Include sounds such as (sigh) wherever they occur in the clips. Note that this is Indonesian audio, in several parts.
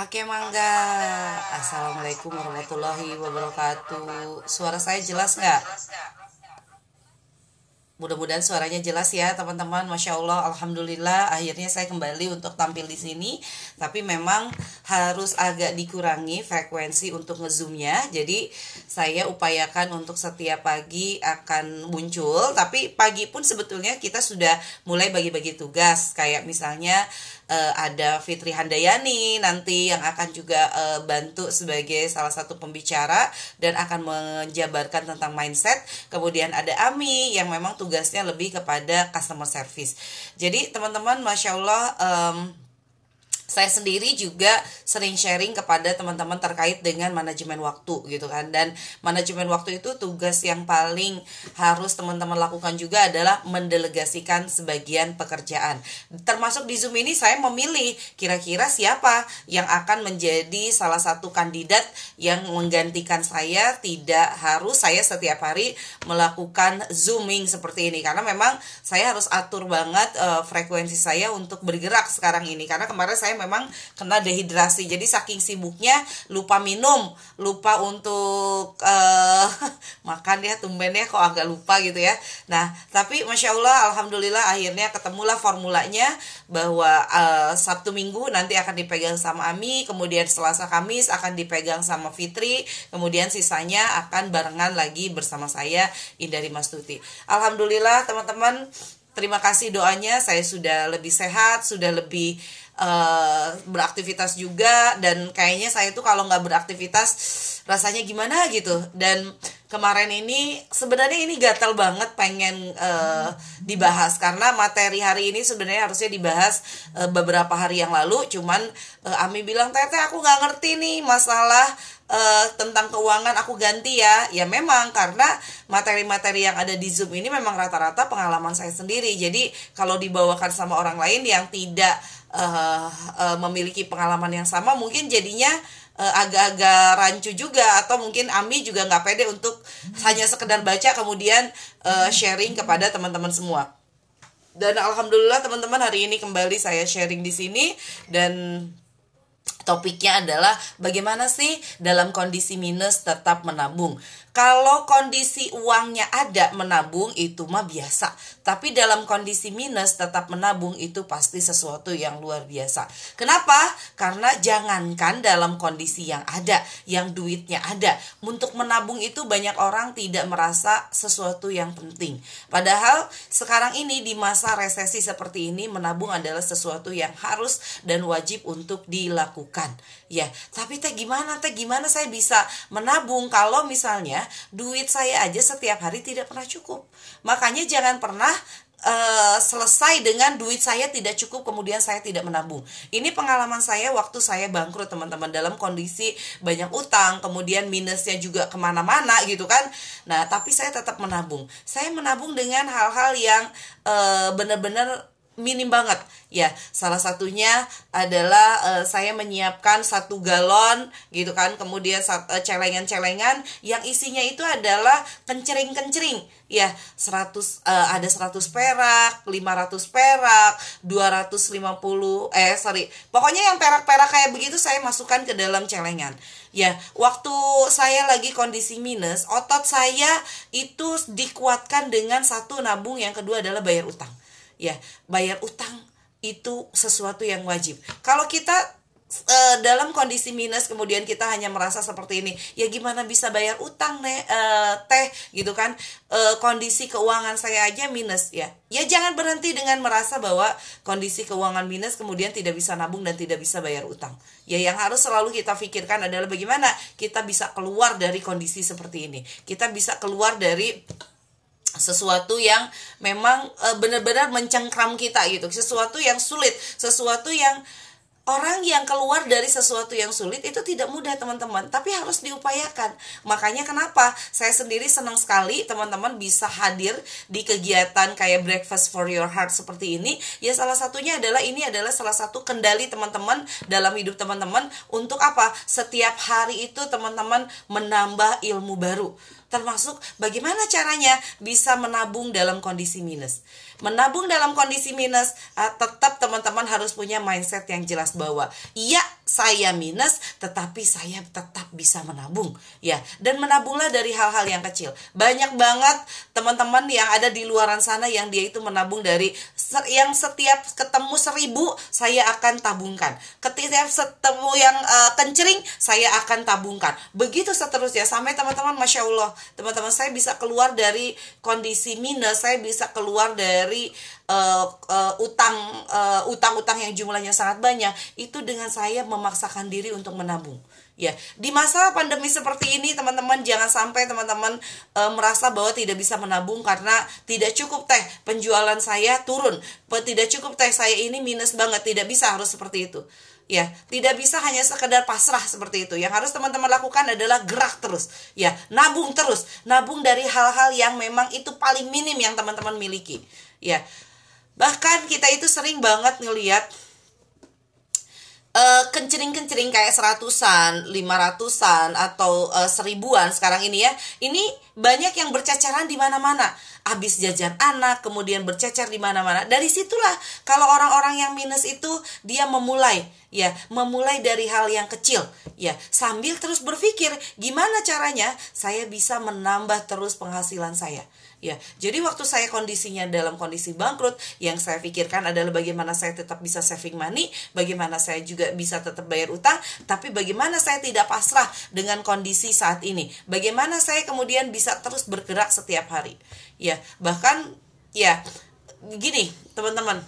Oke Mangga Assalamualaikum warahmatullahi wabarakatuh Suara saya jelas nggak? Mudah-mudahan suaranya jelas ya teman-teman. Masya Allah, Alhamdulillah. Akhirnya saya kembali untuk tampil di sini. Tapi memang harus agak dikurangi frekuensi untuk ngezoomnya. Jadi saya upayakan untuk setiap pagi akan muncul. Tapi pagi pun sebetulnya kita sudah mulai bagi-bagi tugas. Kayak misalnya uh, ada Fitri Handayani nanti yang akan juga uh, bantu sebagai salah satu pembicara dan akan menjabarkan tentang mindset. Kemudian ada Ami yang memang tugasnya lebih kepada customer service. Jadi teman-teman, masya Allah. Um, saya sendiri juga sering sharing kepada teman-teman terkait dengan manajemen waktu gitu kan. Dan manajemen waktu itu tugas yang paling harus teman-teman lakukan juga adalah mendelegasikan sebagian pekerjaan. Termasuk di Zoom ini saya memilih kira-kira siapa yang akan menjadi salah satu kandidat yang menggantikan saya. Tidak harus saya setiap hari melakukan zooming seperti ini. Karena memang saya harus atur banget uh, frekuensi saya untuk bergerak sekarang ini. Karena kemarin saya memang kena dehidrasi. Jadi saking sibuknya lupa minum lupa untuk uh, (laughs) makan ya tumben ya kok agak lupa gitu ya. Nah tapi masya Allah alhamdulillah akhirnya ketemulah formulanya bahwa uh, Sabtu Minggu nanti akan dipegang sama Ami kemudian Selasa Kamis akan dipegang sama Fitri kemudian sisanya akan barengan lagi bersama saya Indari Mastuti Alhamdulillah teman-teman Terima kasih doanya, saya sudah lebih sehat, sudah lebih uh, beraktivitas juga dan kayaknya saya tuh kalau nggak beraktivitas rasanya gimana gitu. Dan kemarin ini sebenarnya ini gatal banget pengen uh, dibahas. Karena materi hari ini sebenarnya harusnya dibahas uh, beberapa hari yang lalu. Cuman uh, Ami bilang teteh aku nggak ngerti nih masalah uh, tentang keuangan. Aku ganti ya. Ya memang karena materi-materi yang ada di Zoom ini memang rata-rata pengalaman saya sendiri. Jadi kalau dibawakan sama orang lain yang tidak uh, uh, memiliki pengalaman yang sama mungkin jadinya uh, agak-agak rancu juga atau mungkin Ami juga nggak pede untuk hanya sekedar baca kemudian uh, sharing kepada teman-teman semua. Dan alhamdulillah teman-teman hari ini kembali saya sharing di sini dan topiknya adalah bagaimana sih dalam kondisi minus tetap menabung kalau kondisi uangnya ada menabung itu mah biasa, tapi dalam kondisi minus tetap menabung itu pasti sesuatu yang luar biasa. Kenapa? Karena jangankan dalam kondisi yang ada, yang duitnya ada, untuk menabung itu banyak orang tidak merasa sesuatu yang penting. Padahal sekarang ini di masa resesi seperti ini menabung adalah sesuatu yang harus dan wajib untuk dilakukan. Ya, tapi teh gimana teh gimana saya bisa menabung kalau misalnya duit saya aja setiap hari tidak pernah cukup. Makanya jangan pernah Uh, selesai dengan duit saya tidak cukup kemudian saya tidak menabung. Ini pengalaman saya waktu saya bangkrut teman-teman. Dalam kondisi banyak utang kemudian minusnya juga ke mana-mana gitu kan. Nah tapi saya tetap menabung. Saya menabung dengan hal-hal yang uh, benar-benar minim banget Ya, salah satunya adalah uh, saya menyiapkan satu galon gitu kan, kemudian uh, celengan-celengan yang isinya itu adalah kencering-kencering. Ya, 100 uh, eh, ada 100 perak, 500 perak, 250 eh sorry. Pokoknya yang perak-perak kayak begitu saya masukkan ke dalam celengan. Ya, waktu saya lagi kondisi minus, otot saya itu dikuatkan dengan satu nabung, yang kedua adalah bayar utang. Ya, bayar utang itu sesuatu yang wajib. Kalau kita uh, dalam kondisi minus kemudian kita hanya merasa seperti ini ya gimana bisa bayar utang nih uh, teh gitu kan? Uh, kondisi keuangan saya aja minus ya. Ya jangan berhenti dengan merasa bahwa kondisi keuangan minus kemudian tidak bisa nabung dan tidak bisa bayar utang. Ya yang harus selalu kita pikirkan adalah bagaimana kita bisa keluar dari kondisi seperti ini. Kita bisa keluar dari sesuatu yang memang e, benar-benar mencengkram kita gitu. Sesuatu yang sulit. Sesuatu yang orang yang keluar dari sesuatu yang sulit itu tidak mudah teman-teman. Tapi harus diupayakan. Makanya kenapa? Saya sendiri senang sekali teman-teman bisa hadir di kegiatan kayak breakfast for your heart seperti ini. Ya salah satunya adalah ini adalah salah satu kendali teman-teman dalam hidup teman-teman. Untuk apa? Setiap hari itu teman-teman menambah ilmu baru termasuk bagaimana caranya bisa menabung dalam kondisi minus. Menabung dalam kondisi minus uh, tetap teman-teman harus punya mindset yang jelas bahwa iya saya minus tetapi saya tetap bisa menabung ya. Dan menabunglah dari hal-hal yang kecil. Banyak banget teman-teman yang ada di luaran sana yang dia itu menabung dari yang setiap ketemu seribu saya akan tabungkan. Ketika ketemu yang uh, kencering saya akan tabungkan. Begitu seterusnya. Sampai teman-teman masya Allah teman-teman saya bisa keluar dari kondisi minus saya bisa keluar dari uh, uh, utang uh, utang-utang yang jumlahnya sangat banyak itu dengan saya memaksakan diri untuk menabung. Ya di masa pandemi seperti ini teman-teman jangan sampai teman-teman e, merasa bahwa tidak bisa menabung karena tidak cukup teh penjualan saya turun. Tidak cukup teh saya ini minus banget tidak bisa harus seperti itu. Ya tidak bisa hanya sekedar pasrah seperti itu. Yang harus teman-teman lakukan adalah gerak terus. Ya nabung terus. Nabung dari hal-hal yang memang itu paling minim yang teman-teman miliki. Ya bahkan kita itu sering banget ngelihat uh, kencering-kencering kayak seratusan, lima ratusan atau uh, seribuan sekarang ini ya. Ini banyak yang bercacaran di mana-mana. Habis jajan anak, kemudian bercacar di mana-mana. Dari situlah kalau orang-orang yang minus itu dia memulai ya, memulai dari hal yang kecil ya, sambil terus berpikir gimana caranya saya bisa menambah terus penghasilan saya ya jadi waktu saya kondisinya dalam kondisi bangkrut yang saya pikirkan adalah bagaimana saya tetap bisa saving money bagaimana saya juga bisa tetap bayar utang tapi bagaimana saya tidak pasrah dengan kondisi saat ini? Bagaimana saya kemudian bisa terus bergerak setiap hari? Ya bahkan ya gini teman-teman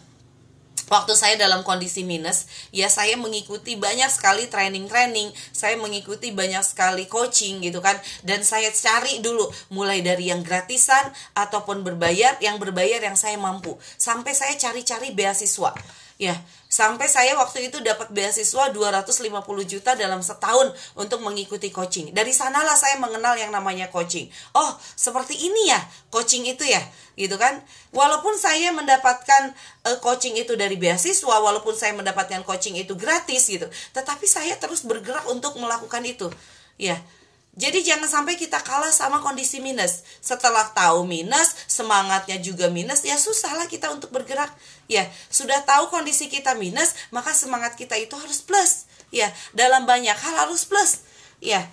waktu saya dalam kondisi minus, ya saya mengikuti banyak sekali training-training, saya mengikuti banyak sekali coaching gitu kan, dan saya cari dulu mulai dari yang gratisan ataupun berbayar, yang berbayar yang saya mampu, sampai saya cari-cari beasiswa. Ya, sampai saya waktu itu dapat beasiswa 250 juta dalam setahun untuk mengikuti coaching. Dari sanalah saya mengenal yang namanya coaching. Oh, seperti ini ya coaching itu ya, gitu kan? Walaupun saya mendapatkan uh, coaching itu dari beasiswa, walaupun saya mendapatkan coaching itu gratis gitu, tetapi saya terus bergerak untuk melakukan itu. Ya, jadi jangan sampai kita kalah sama kondisi minus. Setelah tahu minus, semangatnya juga minus, ya susahlah kita untuk bergerak. Ya, sudah tahu kondisi kita minus, maka semangat kita itu harus plus. Ya, dalam banyak hal harus plus. Ya.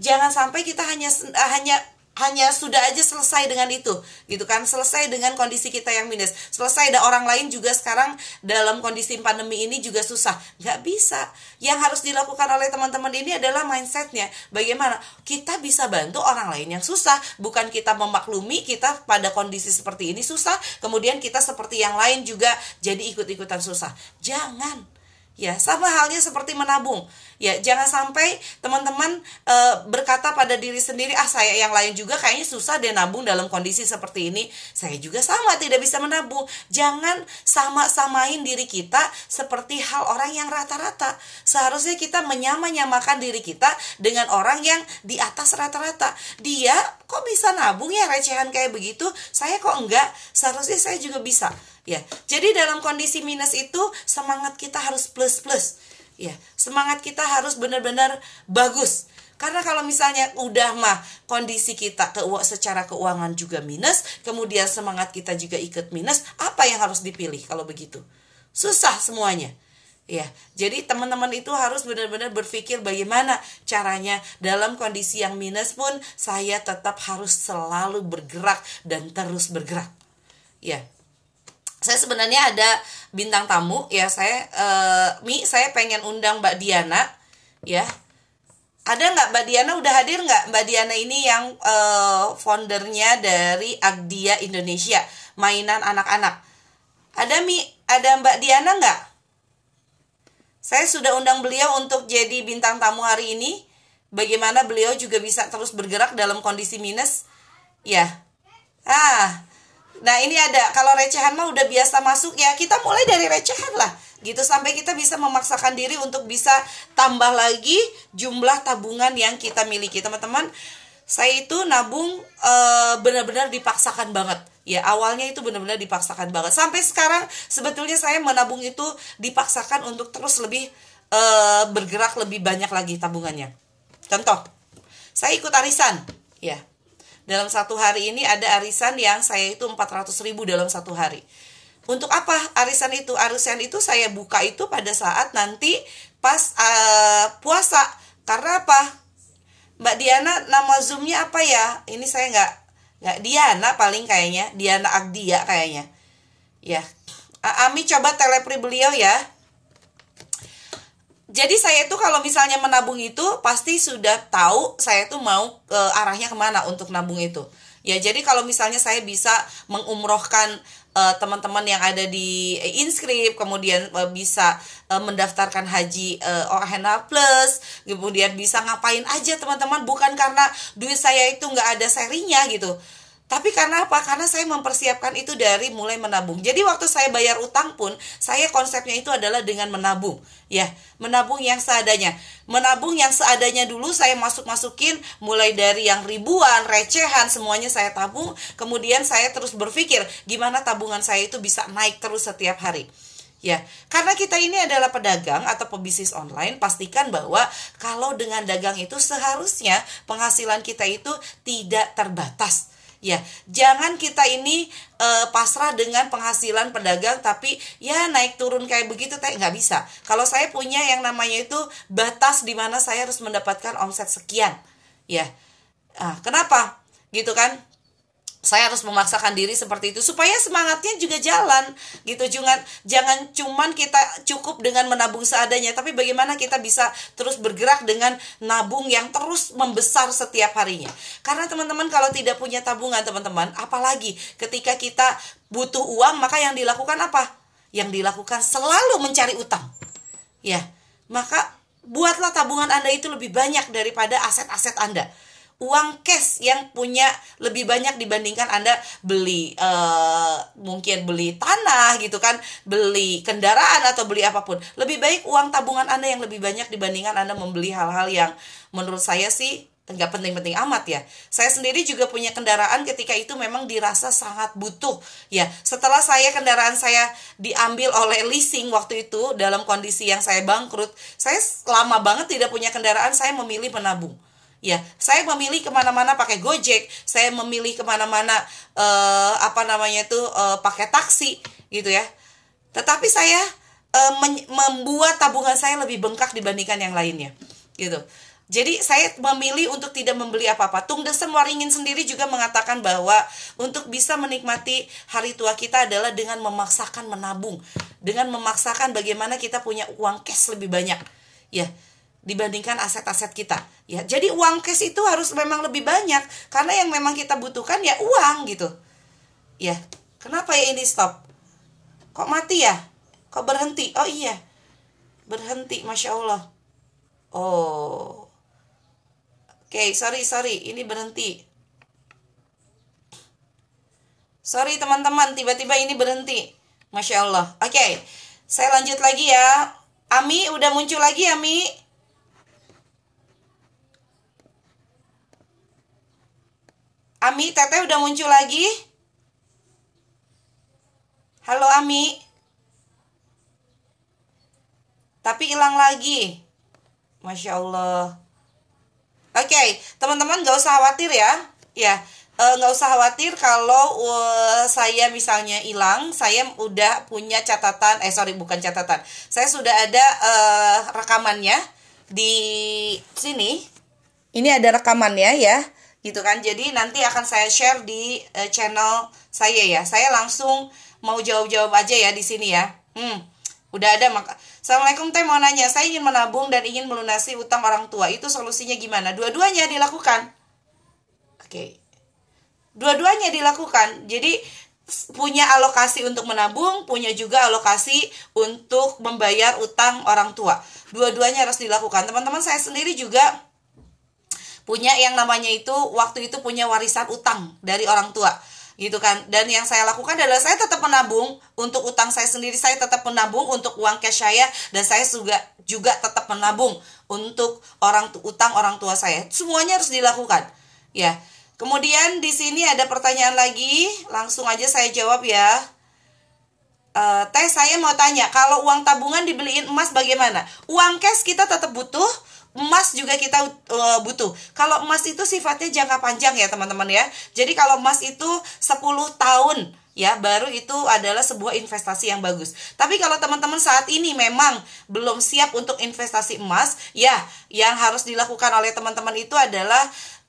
Jangan sampai kita hanya hanya hanya sudah aja selesai dengan itu gitu kan? Selesai dengan kondisi kita yang minus. Selesai ada orang lain juga sekarang dalam kondisi pandemi ini juga susah. Nggak bisa. Yang harus dilakukan oleh teman-teman ini adalah mindsetnya. Bagaimana? Kita bisa bantu orang lain yang susah. Bukan kita memaklumi kita pada kondisi seperti ini susah kemudian kita seperti yang lain juga jadi ikut-ikutan susah. Jangan Ya, sama halnya seperti menabung. Ya, jangan sampai teman-teman e, berkata pada diri sendiri, "Ah, saya yang lain juga kayaknya susah deh nabung dalam kondisi seperti ini. Saya juga sama tidak bisa menabung." Jangan sama-samain diri kita seperti hal orang yang rata-rata. Seharusnya kita menyamanyamakan diri kita dengan orang yang di atas rata-rata. Dia kok bisa nabung ya recehan kayak begitu? Saya kok enggak? Seharusnya saya juga bisa ya jadi dalam kondisi minus itu semangat kita harus plus plus ya semangat kita harus benar-benar bagus karena kalau misalnya udah mah kondisi kita ke secara keuangan juga minus, kemudian semangat kita juga ikut minus, apa yang harus dipilih kalau begitu? Susah semuanya. Ya, jadi teman-teman itu harus benar-benar berpikir bagaimana caranya dalam kondisi yang minus pun saya tetap harus selalu bergerak dan terus bergerak. Ya, saya sebenarnya ada bintang tamu ya. Saya uh, Mi saya pengen undang Mbak Diana ya. Ada nggak Mbak Diana? Udah hadir nggak Mbak Diana ini yang uh, foundernya dari Agdia Indonesia mainan anak-anak? Ada Mi? Ada Mbak Diana nggak? Saya sudah undang beliau untuk jadi bintang tamu hari ini. Bagaimana beliau juga bisa terus bergerak dalam kondisi minus? Ya. Ah Nah ini ada. Kalau recehan mah udah biasa masuk ya kita mulai dari recehan lah. Gitu sampai kita bisa memaksakan diri untuk bisa tambah lagi jumlah tabungan yang kita miliki. Teman-teman saya itu nabung e, benar-benar dipaksakan banget. Ya awalnya itu benar-benar dipaksakan banget. Sampai sekarang sebetulnya saya menabung itu dipaksakan untuk terus lebih e, bergerak lebih banyak lagi tabungannya. Contoh saya ikut arisan. Ya dalam satu hari ini ada arisan yang saya itu 400 ribu dalam satu hari. Untuk apa arisan itu? Arisan itu saya buka itu pada saat nanti pas uh, puasa. Karena apa? Mbak Diana nama zoomnya apa ya? Ini saya nggak nggak Diana paling kayaknya. Diana Agdia kayaknya. Ya. Ami coba telepri beliau ya jadi saya itu kalau misalnya menabung itu pasti sudah tahu saya tuh mau ke arahnya ke mana untuk nabung itu. Ya jadi kalau misalnya saya bisa mengumrohkan uh, teman-teman yang ada di inskrip kemudian uh, bisa uh, mendaftarkan haji uh, OHNA plus kemudian bisa ngapain aja teman-teman. Bukan karena duit saya itu nggak ada serinya gitu tapi karena apa? Karena saya mempersiapkan itu dari mulai menabung. Jadi waktu saya bayar utang pun, saya konsepnya itu adalah dengan menabung. Ya, menabung yang seadanya. Menabung yang seadanya dulu saya masuk-masukin mulai dari yang ribuan, recehan, semuanya saya tabung. Kemudian saya terus berpikir gimana tabungan saya itu bisa naik terus setiap hari. Ya, karena kita ini adalah pedagang atau pebisnis online, pastikan bahwa kalau dengan dagang itu seharusnya penghasilan kita itu tidak terbatas Ya, jangan kita ini uh, pasrah dengan penghasilan pedagang tapi ya naik turun kayak begitu teh nggak bisa. Kalau saya punya yang namanya itu batas di mana saya harus mendapatkan omset sekian. Ya. Ah, kenapa? Gitu kan? Saya harus memaksakan diri seperti itu supaya semangatnya juga jalan gitu. Jangan jangan cuman kita cukup dengan menabung seadanya tapi bagaimana kita bisa terus bergerak dengan nabung yang terus membesar setiap harinya. Karena teman-teman kalau tidak punya tabungan teman-teman apalagi ketika kita butuh uang maka yang dilakukan apa? Yang dilakukan selalu mencari utang. Ya maka buatlah tabungan Anda itu lebih banyak daripada aset-aset Anda uang cash yang punya lebih banyak dibandingkan Anda beli uh, mungkin beli tanah gitu kan, beli kendaraan atau beli apa pun. Lebih baik uang tabungan Anda yang lebih banyak dibandingkan Anda membeli hal-hal yang menurut saya sih nggak penting-penting amat ya. Saya sendiri juga punya kendaraan ketika itu memang dirasa sangat butuh ya. Setelah saya kendaraan saya diambil oleh leasing waktu itu dalam kondisi yang saya bangkrut, saya lama banget tidak punya kendaraan, saya memilih menabung ya saya memilih ke mana-mana pakai gojek saya memilih ke mana-mana uh, apa namanya itu uh, pakai taksi gitu ya tetapi saya uh, membuat tabungan saya lebih bengkak dibandingkan yang lainnya gitu jadi saya memilih untuk tidak membeli apa-apa. Tung Desen Waringin sendiri juga mengatakan bahwa untuk bisa menikmati hari tua kita adalah dengan memaksakan menabung, dengan memaksakan bagaimana kita punya uang cash lebih banyak. Ya, dibandingkan aset-aset kita. Ya, jadi uang cash itu harus memang lebih banyak karena yang memang kita butuhkan ya uang gitu. Ya, kenapa ya ini stop? Kok mati ya? Kok berhenti? Oh iya, berhenti, masya Allah. Oh, oke, okay, sorry sorry, ini berhenti. Sorry teman-teman, tiba-tiba ini berhenti. Masya Allah. Oke, okay, saya lanjut lagi ya. Ami udah muncul lagi Ami. Ami, Teteh udah muncul lagi? Halo Ami. Tapi hilang lagi. Masya Allah. Oke, okay, teman-teman gak usah khawatir ya. Ya, eh, nggak uh, usah khawatir kalau uh, saya misalnya hilang, saya udah punya catatan. Eh sorry, bukan catatan. Saya sudah ada uh, rekamannya di sini. Ini ada rekamannya ya gitu kan. Jadi nanti akan saya share di uh, channel saya ya. Saya langsung mau jawab-jawab aja ya di sini ya. Hmm udah ada maka. Assalamualaikum teh mau nanya saya ingin menabung dan ingin melunasi utang orang tua. Itu solusinya gimana? Dua-duanya dilakukan. Oke. Okay. dua-duanya dilakukan. Jadi punya alokasi untuk menabung, punya juga alokasi untuk membayar utang orang tua. Dua-duanya harus dilakukan. Teman-teman saya sendiri juga punya yang namanya itu waktu itu punya warisan utang dari orang tua gitu kan. Dan yang saya lakukan adalah saya tetap menabung untuk utang saya sendiri saya tetap menabung untuk uang cash saya dan saya juga juga tetap menabung untuk orang utang orang tua saya. Semuanya harus dilakukan ya. Kemudian di sini ada pertanyaan lagi langsung aja saya jawab ya. Uh, teh saya mau tanya kalau uang tabungan dibeliin emas bagaimana? Uang cash kita tetap butuh emas juga kita uh, butuh. Kalau emas itu sifatnya jangka panjang ya teman-teman ya. Jadi kalau emas itu 10 tahun ya baru itu adalah sebuah investasi yang bagus. Tapi kalau teman-teman saat ini memang belum siap untuk investasi emas, ya yang harus dilakukan oleh teman-teman itu adalah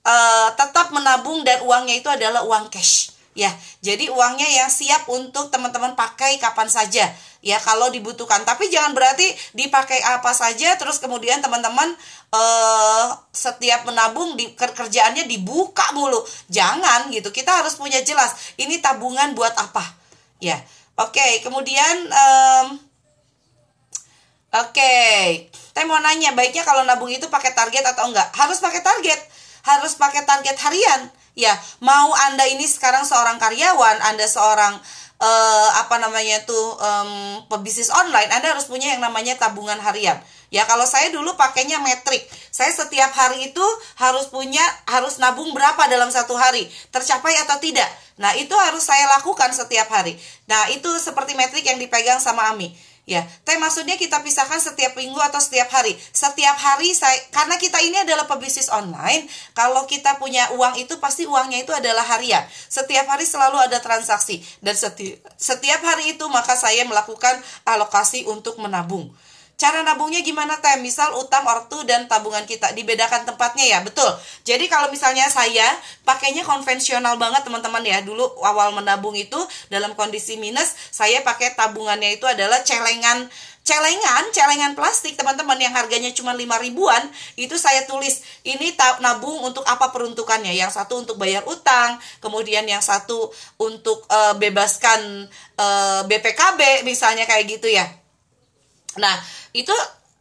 uh, tetap menabung dan uangnya itu adalah uang cash. Ya, jadi uangnya yang siap untuk teman-teman pakai kapan saja. Ya kalau dibutuhkan. Tapi jangan berarti dipakai apa saja terus kemudian teman-teman uh, setiap menabung di kerjaannya dibuka mulu. Jangan gitu kita harus punya jelas ini tabungan buat apa? Ya oke okay, kemudian um, oke okay. saya mau nanya baiknya kalau nabung itu pakai target atau enggak? Harus pakai target. Harus pakai target harian ya mau anda ini sekarang seorang karyawan anda seorang uh, apa namanya tuh um, pebisnis online Anda harus punya yang namanya tabungan harian. Ya kalau saya dulu pakainya metrik. Saya setiap hari itu harus punya harus nabung berapa dalam satu hari, tercapai atau tidak. Nah, itu harus saya lakukan setiap hari. Nah, itu seperti metrik yang dipegang sama Ami. Ya, tapi maksudnya kita pisahkan setiap minggu atau setiap hari. Setiap hari saya karena kita ini adalah pebisnis online, kalau kita punya uang itu pasti uangnya itu adalah harian. Setiap hari selalu ada transaksi dan setiap setiap hari itu maka saya melakukan alokasi untuk menabung. Cara nabungnya gimana teh? Misal utang ortu dan tabungan kita dibedakan tempatnya ya, betul. Jadi kalau misalnya saya pakainya konvensional banget teman-teman ya. Dulu awal menabung itu dalam kondisi minus, saya pakai tabungannya itu adalah celengan celengan, celengan plastik teman-teman yang harganya cuma 5 ribuan, itu saya tulis ini nabung untuk apa peruntukannya. Yang satu untuk bayar utang, kemudian yang satu untuk uh, bebaskan uh, eh, BPKB misalnya kayak gitu ya. Nah, itu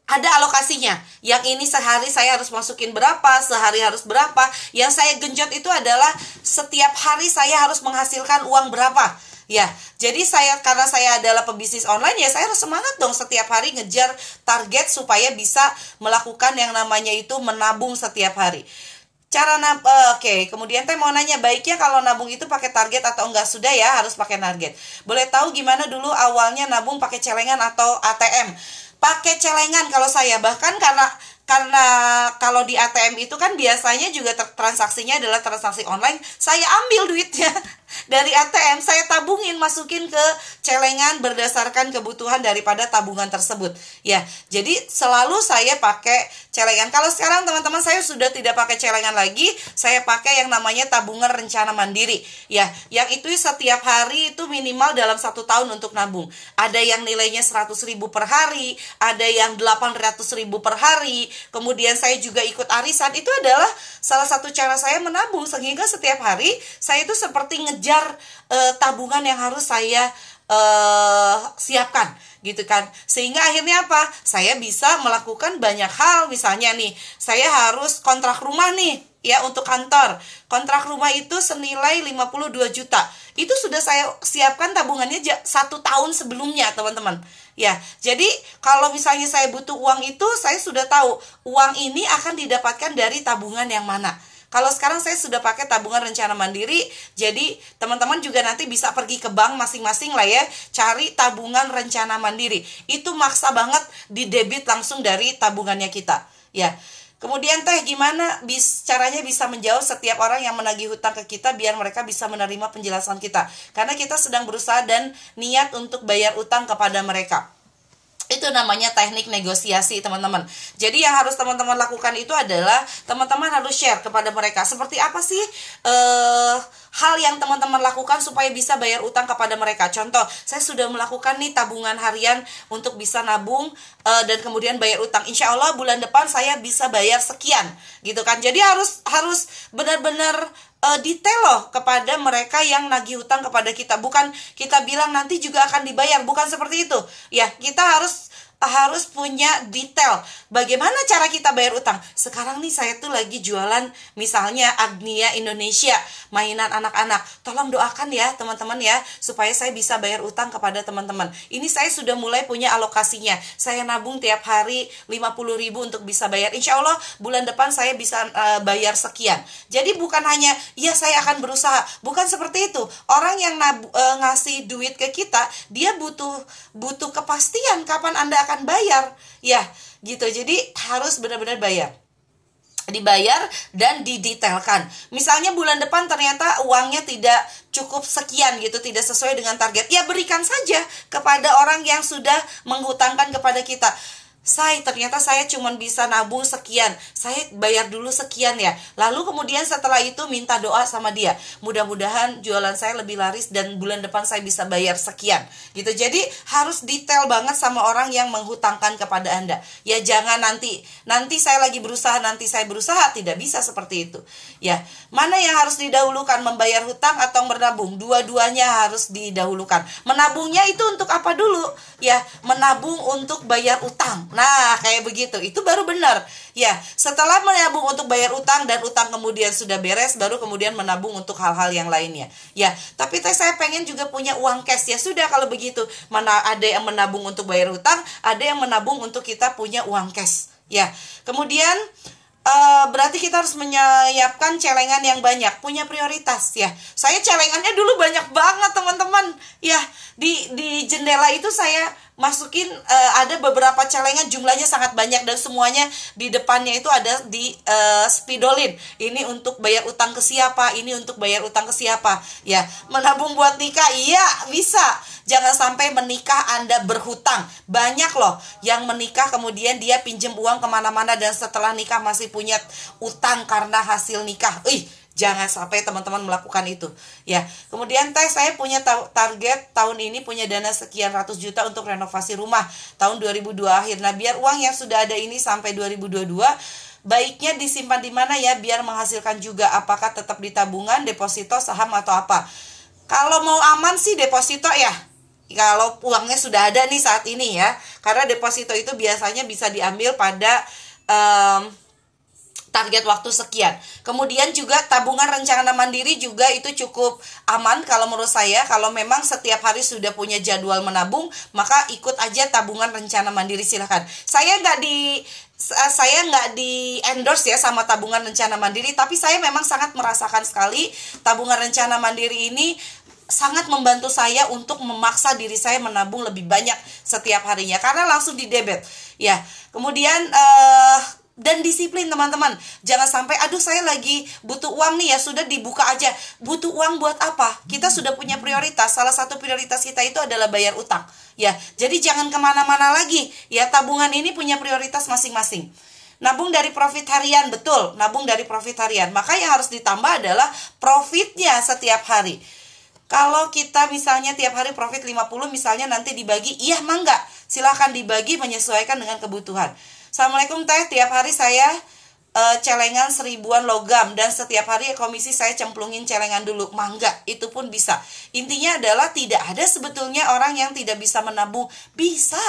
ada alokasinya. Yang ini sehari saya harus masukin berapa, sehari harus berapa. Yang saya genjot itu adalah setiap hari saya harus menghasilkan uang berapa. Ya, jadi saya karena saya adalah pebisnis online ya saya harus semangat dong setiap hari ngejar target supaya bisa melakukan yang namanya itu menabung setiap hari. Cara nab uh, oke, okay. kemudian teh mau nanya baiknya kalau nabung itu pakai target atau enggak sudah ya harus pakai target. Boleh tahu gimana dulu awalnya nabung pakai celengan atau ATM? pakai celengan kalau saya bahkan karena karena kalau di ATM itu kan biasanya juga transaksinya adalah transaksi online saya ambil duitnya (laughs) dari ATM saya tabungin masukin ke celengan berdasarkan kebutuhan daripada tabungan tersebut. Ya jadi selalu saya pakai celengan. Kalau sekarang teman-teman saya sudah tidak pakai celengan lagi. Saya pakai yang namanya tabungan rencana mandiri. Ya yang itu setiap hari itu minimal dalam satu tahun untuk nabung. Ada yang nilainya 100 ribu per hari ada yang 800 ribu per hari. Kemudian saya juga ikut arisan. Itu adalah salah satu cara saya menabung sehingga setiap hari saya itu seperti nge mengejar uh, tabungan yang harus saya uh, siapkan gitu kan. Sehingga akhirnya apa? Saya bisa melakukan banyak hal. Misalnya nih saya harus kontrak rumah nih ya untuk kantor. Kontrak rumah itu senilai 52 juta. Itu sudah saya siapkan tabungannya satu tahun sebelumnya teman-teman. Ya jadi kalau misalnya saya butuh uang itu saya sudah tahu uang ini akan didapatkan dari tabungan yang mana kalau sekarang saya sudah pakai tabungan rencana mandiri, jadi teman-teman juga nanti bisa pergi ke bank masing-masing lah ya, cari tabungan rencana mandiri. Itu maksa banget di debit langsung dari tabungannya kita. Ya. Kemudian teh gimana bis, caranya bisa menjauh setiap orang yang menagih hutang ke kita biar mereka bisa menerima penjelasan kita. Karena kita sedang berusaha dan niat untuk bayar utang kepada mereka itu namanya teknik negosiasi teman-teman. Jadi yang harus teman-teman lakukan itu adalah teman-teman harus share kepada mereka. Seperti apa sih uh, hal yang teman-teman lakukan supaya bisa bayar utang kepada mereka. Contoh saya sudah melakukan nih tabungan harian untuk bisa nabung uh, dan kemudian bayar utang. Insya Allah bulan depan saya bisa bayar sekian gitu kan. Jadi harus harus benar-benar uh, detail loh kepada mereka yang nagih hutang kepada kita. Bukan kita bilang nanti juga akan dibayar bukan seperti itu. Ya kita harus harus punya detail bagaimana cara kita bayar utang. Sekarang nih saya tuh lagi jualan misalnya Agnia Indonesia, mainan anak-anak. Tolong doakan ya teman-teman ya supaya saya bisa bayar utang kepada teman-teman. Ini saya sudah mulai punya alokasinya. Saya nabung tiap hari 50 ribu untuk bisa bayar. Insya Allah bulan depan saya bisa uh, bayar sekian. Jadi bukan hanya ya saya akan berusaha, bukan seperti itu. Orang yang nab, uh, ngasih duit ke kita, dia butuh butuh kepastian kapan Anda akan bayar ya gitu jadi harus benar-benar bayar dibayar dan didetailkan. Misalnya bulan depan ternyata uangnya tidak cukup sekian gitu, tidak sesuai dengan target. Ya berikan saja kepada orang yang sudah menghutangkan kepada kita saya ternyata saya cuma bisa nabung sekian. Saya bayar dulu sekian ya. Lalu kemudian setelah itu minta doa sama dia. Mudah-mudahan jualan saya lebih laris dan bulan depan saya bisa bayar sekian. Gitu. Jadi harus detail banget sama orang yang menghutangkan kepada anda. Ya jangan nanti nanti saya lagi berusaha nanti saya berusaha tidak bisa seperti itu. Ya mana yang harus didahulukan? Membayar hutang atau menabung? Dua-duanya harus didahulukan. Menabungnya itu untuk apa dulu? Ya menabung untuk bayar utang Nah, kayak begitu. Itu baru benar. Ya, setelah menabung untuk bayar utang dan utang kemudian sudah beres, baru kemudian menabung untuk hal-hal yang lainnya. Ya, tapi teh saya pengen juga punya uang cash. Ya sudah kalau begitu. Mana ada yang menabung untuk bayar utang, ada yang menabung untuk kita punya uang cash. Ya. Kemudian Uh, berarti kita harus menyiapkan celengan yang banyak, punya prioritas ya. Saya celengannya dulu banyak banget teman-teman. Ya, di di jendela itu saya masukin uh, ada beberapa celengan jumlahnya sangat banyak dan semuanya di depannya itu ada di uh, spidolin. Ini untuk bayar utang ke siapa ini untuk bayar utang ke siapa. Ya menabung buat nikah iya bisa. Jangan sampai menikah anda berhutang. Banyak loh yang menikah kemudian dia pinjem uang ke mana-mana dan setelah nikah masih punya utang karena hasil nikah. Ih Jangan sampai teman-teman melakukan itu. Ya. Kemudian teh saya punya target tahun ini punya dana sekian ratus juta untuk renovasi rumah tahun 2002 akhir. Nah, biar uang yang sudah ada ini sampai 2022 baiknya disimpan di mana ya biar menghasilkan juga apakah tetap di tabungan, deposito, saham atau apa. Kalau mau aman sih deposito ya. Kalau uangnya sudah ada nih saat ini ya. Karena deposito itu biasanya bisa diambil pada um, target waktu sekian. Kemudian juga tabungan rencana mandiri juga itu cukup aman kalau menurut saya. Kalau memang setiap hari sudah punya jadwal menabung, maka ikut aja tabungan rencana mandiri silahkan. Saya nggak di saya nggak di endorse ya sama tabungan rencana mandiri, tapi saya memang sangat merasakan sekali tabungan rencana mandiri ini sangat membantu saya untuk memaksa diri saya menabung lebih banyak setiap harinya karena langsung di debit ya kemudian uh, dan disiplin teman-teman. Jangan sampai aduh saya lagi butuh uang nih ya sudah dibuka aja. Butuh uang buat apa? Kita sudah punya prioritas. Salah satu prioritas kita itu adalah bayar utang. Ya jadi jangan ke mana-mana lagi. Ya tabungan ini punya prioritas masing-masing. Nabung dari profit harian betul. Nabung dari profit harian. Maka yang harus ditambah adalah profitnya setiap hari. Kalau kita misalnya tiap hari profit 50 misalnya nanti dibagi iya mangga. Silahkan dibagi menyesuaikan dengan kebutuhan Assalamualaikum teh, tiap hari saya uh, celengan seribuan logam dan setiap hari komisi saya cemplungin celengan dulu. Mangga, itu pun bisa. Intinya adalah tidak ada sebetulnya orang yang tidak bisa menabung. Bisa.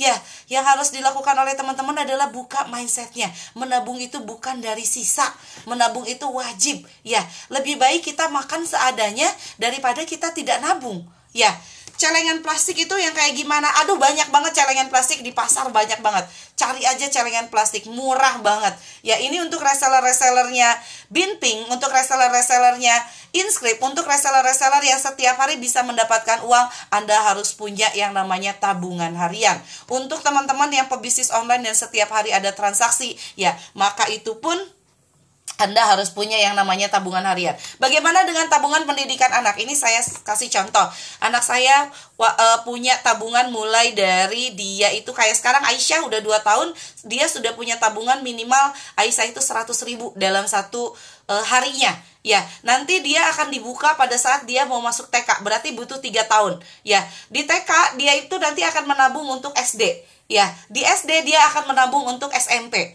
Ya, yang harus dilakukan oleh teman-teman adalah buka mindsetnya. Menabung itu bukan dari sisa, menabung itu wajib. Ya, lebih baik kita makan seadanya daripada kita tidak nabung. Ya, celengan plastik itu yang kayak gimana? Aduh banyak banget celengan plastik di pasar banyak banget. Cari aja celengan plastik murah banget. Ya ini untuk reseller-resellernya Binping, untuk reseller-resellernya Inscript, untuk reseller-reseller yang setiap hari bisa mendapatkan uang, Anda harus punya yang namanya tabungan harian. Untuk teman-teman yang pebisnis online dan setiap hari ada transaksi, ya maka itu pun anda harus punya yang namanya tabungan harian. Bagaimana dengan tabungan pendidikan anak? Ini saya kasih contoh. Anak saya uh, punya tabungan mulai dari dia itu kayak sekarang Aisyah udah 2 tahun, dia sudah punya tabungan minimal Aisyah itu 100 ribu dalam satu uh, harinya. Ya, nanti dia akan dibuka pada saat dia mau masuk TK, berarti butuh 3 tahun. Ya, di TK dia itu nanti akan menabung untuk SD. Ya, di SD dia akan menabung untuk SMP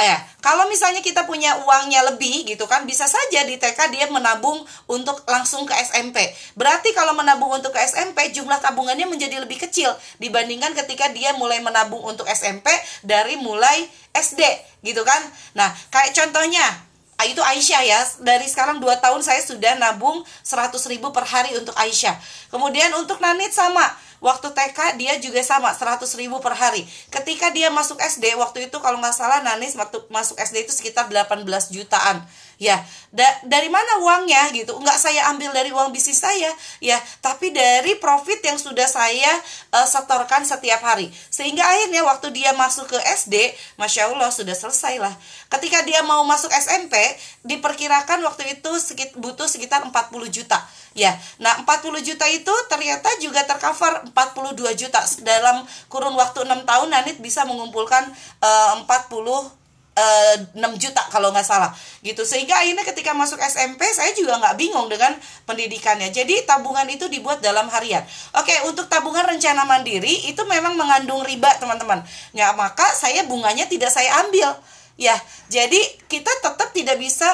Eh, kalau misalnya kita punya uangnya lebih gitu kan, bisa saja di TK dia menabung untuk langsung ke SMP. Berarti kalau menabung untuk ke SMP, jumlah tabungannya menjadi lebih kecil dibandingkan ketika dia mulai menabung untuk SMP dari mulai SD gitu kan. Nah, kayak contohnya itu Aisyah ya dari sekarang 2 tahun saya sudah nabung 100 ribu per hari untuk Aisyah kemudian untuk Nanit sama Waktu TK dia juga sama 100 ribu per hari. Ketika dia masuk SD waktu itu kalau nggak salah Nanis masuk SD itu sekitar 18 jutaan. Ya da dari mana uangnya gitu? Nggak saya ambil dari uang bisnis saya. Ya tapi dari profit yang sudah saya uh, setorkan setiap hari. Sehingga akhirnya waktu dia masuk ke SD masya Allah sudah selesai lah. Ketika dia mau masuk SMP diperkirakan waktu itu sekit, butuh sekitar 40 juta. Ya nah 40 juta itu ternyata juga tercover 42 juta. Dalam kurun waktu 6 tahun Nanit bisa mengumpulkan uh, 40 6 eh, juta kalau nggak salah. Gitu. Sehingga akhirnya ketika masuk SMP saya juga nggak bingung dengan pendidikannya. Jadi tabungan itu dibuat dalam harian. Oke untuk tabungan rencana mandiri itu memang mengandung riba teman-teman. Ya maka saya bunganya tidak saya ambil. Ya jadi kita tetap tidak bisa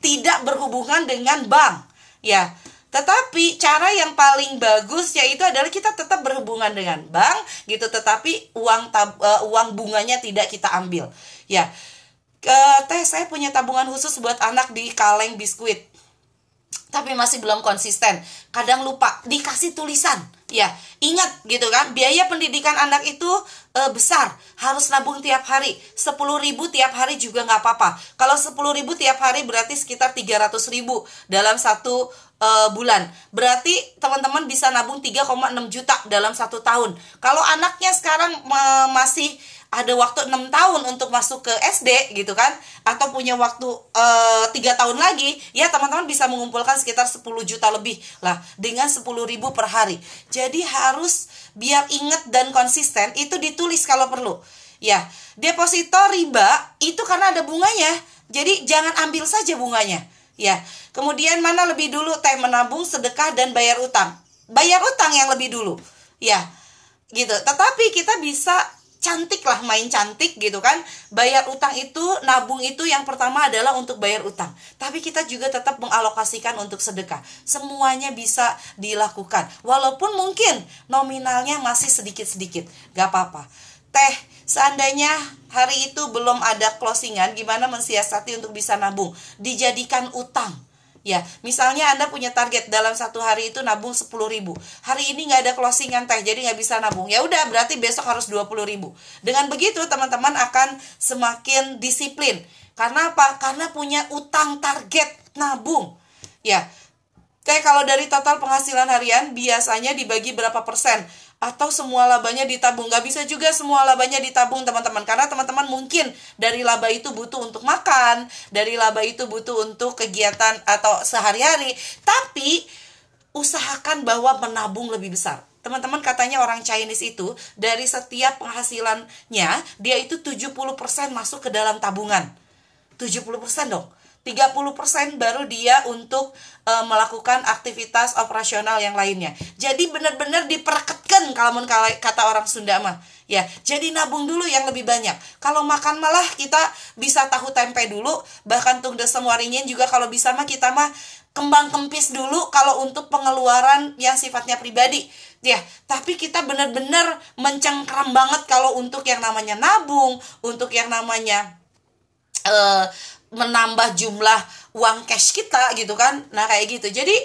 tidak berhubungan dengan bank. Ya tetapi cara yang paling bagus yaitu adalah kita tetap berhubungan dengan bank gitu tetapi uang tab, uh, uang bunganya tidak kita ambil. Ya uh, teh saya punya tabungan khusus buat anak di kaleng biskuit. Tapi masih belum konsisten. Kadang lupa dikasih tulisan. Ya ingat gitu kan biaya pendidikan anak itu e, besar. Harus nabung tiap hari. 10 ribu tiap hari juga nggak apa-apa. Kalau 10 ribu tiap hari berarti sekitar 300 ribu dalam satu e, bulan. Berarti teman-teman bisa nabung 3,6 juta dalam satu tahun. Kalau anaknya sekarang e, masih ada waktu enam tahun untuk masuk ke SD gitu kan? Atau punya waktu eh, tiga tahun lagi ya teman-teman bisa mengumpulkan sekitar 10 juta lebih lah dengan 10 ribu per hari. Jadi harus biar inget dan konsisten itu ditulis kalau perlu. Ya deposito riba itu karena ada bunganya. Jadi jangan ambil saja bunganya. Ya kemudian mana lebih dulu teh menabung sedekah dan bayar utang? Bayar utang yang lebih dulu. Ya gitu. Tetapi kita bisa cantik lah main cantik gitu kan. Bayar utang itu nabung itu yang pertama adalah untuk bayar utang. Tapi kita juga tetap mengalokasikan untuk sedekah. Semuanya bisa dilakukan. Walaupun mungkin nominalnya masih sedikit-sedikit. Gak apa-apa. Teh seandainya hari itu belum ada closingan gimana mensiasati untuk bisa nabung? Dijadikan utang Ya, misalnya Anda punya target dalam satu hari itu nabung 10 ribu. Hari ini nggak ada closingan teh, jadi nggak bisa nabung. Ya udah, berarti besok harus 20 ribu. Dengan begitu, teman-teman akan semakin disiplin. Karena apa? Karena punya utang target nabung. Ya, Kayak kalau dari total penghasilan harian biasanya dibagi berapa persen? Atau semua labanya ditabung? Nggak bisa juga semua labanya ditabung teman-teman. Karena teman-teman mungkin dari laba itu butuh untuk makan dari laba itu butuh untuk kegiatan atau sehari-hari. Tapi usahakan bahwa menabung lebih besar. Teman-teman katanya orang Chinese itu dari setiap penghasilannya dia itu 70% masuk ke dalam tabungan. 70% dong 30% baru dia untuk e, melakukan aktivitas operasional yang lainnya. Jadi benar-benar diperketkan kalau kata orang Sunda mah. Ya, jadi nabung dulu yang lebih banyak. Kalau makan malah kita bisa tahu tempe dulu, bahkan tung desemwaringin juga kalau bisa mah kita mah kembang kempis dulu kalau untuk pengeluaran yang sifatnya pribadi. Ya, tapi kita benar-benar mencengkram banget kalau untuk yang namanya nabung, untuk yang namanya uh, menambah jumlah uang cash kita gitu kan. Nah kayak gitu. Jadi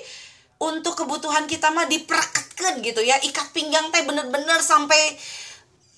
untuk kebutuhan kita mah diperekatkan gitu ya. Ikat pinggang teh bener-bener sampai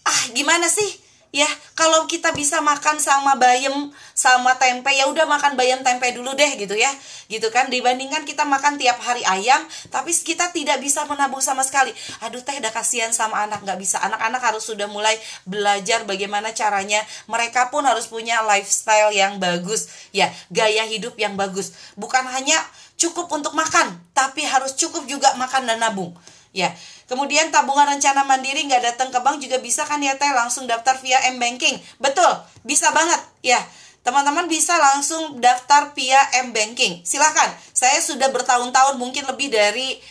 ah gimana sih ya kalau kita bisa makan sama bayam sama tempe ya udah makan bayam tempe dulu deh gitu ya. Gitu kan dibandingkan kita makan tiap hari ayam tapi kita tidak bisa menabung sama sekali. Aduh teh udah kasihan sama anak nggak bisa. Anak-anak harus sudah mulai belajar bagaimana caranya. Mereka pun harus punya lifestyle yang bagus. Ya gaya hidup yang bagus. Bukan hanya cukup untuk makan tapi harus cukup juga makan dan nabung ya Kemudian tabungan rencana mandiri nggak datang ke bank juga bisa kan ya teh langsung daftar via m banking. Betul, bisa banget ya. Teman-teman bisa langsung daftar via m banking. Silahkan. Saya sudah bertahun-tahun mungkin lebih dari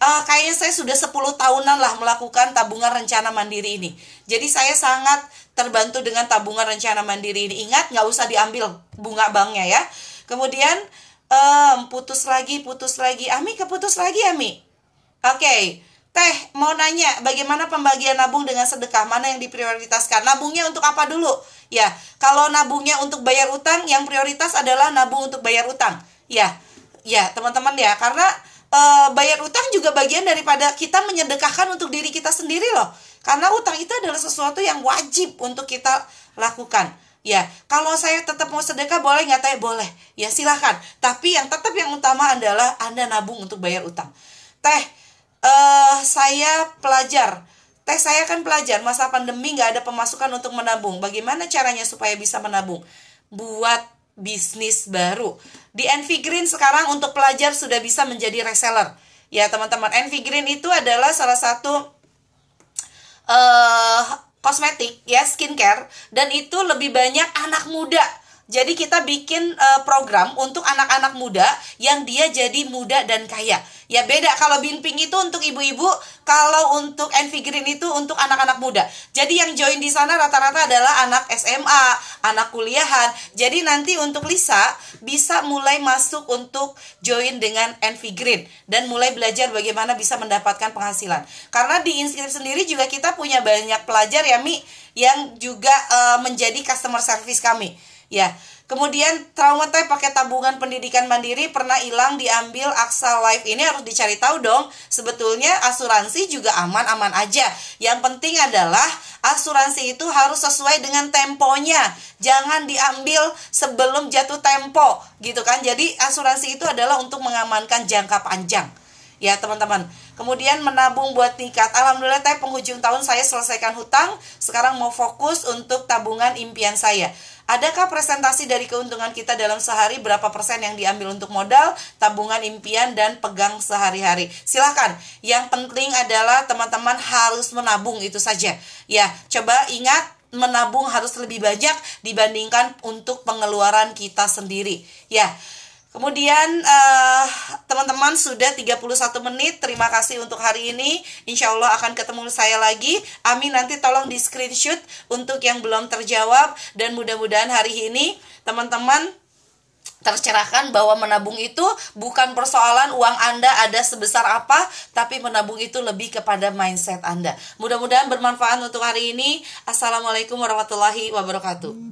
uh, kayaknya saya sudah 10 tahunan lah melakukan tabungan rencana mandiri ini. Jadi saya sangat terbantu dengan tabungan rencana mandiri ini. Ingat nggak usah diambil bunga banknya ya. Kemudian um, putus lagi, putus lagi. Ami keputus lagi Ami. Oke. Okay. Teh, mau nanya bagaimana pembagian nabung dengan sedekah? Mana yang diprioritaskan? Nabungnya untuk apa dulu? Ya, kalau nabungnya untuk bayar utang, yang prioritas adalah nabung untuk bayar utang. Ya, ya teman-teman ya, karena e, bayar utang juga bagian daripada kita menyedekahkan untuk diri kita sendiri loh. Karena utang itu adalah sesuatu yang wajib untuk kita lakukan. Ya, kalau saya tetap mau sedekah boleh nggak teh? Boleh. Ya silahkan. Tapi yang tetap yang utama adalah Anda nabung untuk bayar utang. Teh, uh, saya pelajar. Teh saya kan pelajar, masa pandemi nggak ada pemasukan untuk menabung. Bagaimana caranya supaya bisa menabung? Buat bisnis baru. Di Envy Green sekarang untuk pelajar sudah bisa menjadi reseller. Ya teman-teman, Envy Green itu adalah salah satu uh, kosmetik ya skincare dan itu lebih banyak anak muda jadi kita bikin uh, program untuk anak-anak muda yang dia jadi muda dan kaya. Ya beda kalau Binping itu untuk ibu-ibu, kalau untuk Envy Green itu untuk anak-anak muda. Jadi yang join di sana rata-rata adalah anak SMA, anak kuliahan. Jadi nanti untuk Lisa bisa mulai masuk untuk join dengan Envy Green dan mulai belajar bagaimana bisa mendapatkan penghasilan. Karena di Inscript sendiri juga kita punya banyak pelajar ya Mi yang juga uh, menjadi customer service kami Ya, kemudian trauma teh pakai tabungan pendidikan mandiri pernah hilang diambil Aksa Life ini harus dicari tahu dong. Sebetulnya asuransi juga aman-aman aja. Yang penting adalah asuransi itu harus sesuai dengan temponya. Jangan diambil sebelum jatuh tempo, gitu kan. Jadi asuransi itu adalah untuk mengamankan jangka panjang. Ya, teman-teman. Kemudian menabung buat nikah. Alhamdulillah teh penghujung tahun saya selesaikan hutang, sekarang mau fokus untuk tabungan impian saya. Adakah presentasi dari keuntungan kita dalam sehari berapa persen yang diambil untuk modal, tabungan impian dan pegang sehari-hari? Silahkan. Yang penting adalah teman-teman harus menabung itu saja. Ya, coba ingat menabung harus lebih banyak dibandingkan untuk pengeluaran kita sendiri. Ya. Kemudian uh, teman-teman sudah 31 menit. Terima kasih untuk hari ini. Insya Allah akan ketemu saya lagi. Amin nanti tolong di screenshot untuk yang belum terjawab dan mudah-mudahan hari ini teman-teman tercerahkan bahwa menabung itu bukan persoalan uang Anda ada sebesar apa, tapi menabung itu lebih kepada mindset Anda. Mudah-mudahan bermanfaat untuk hari ini. Assalamualaikum warahmatullahi wabarakatuh.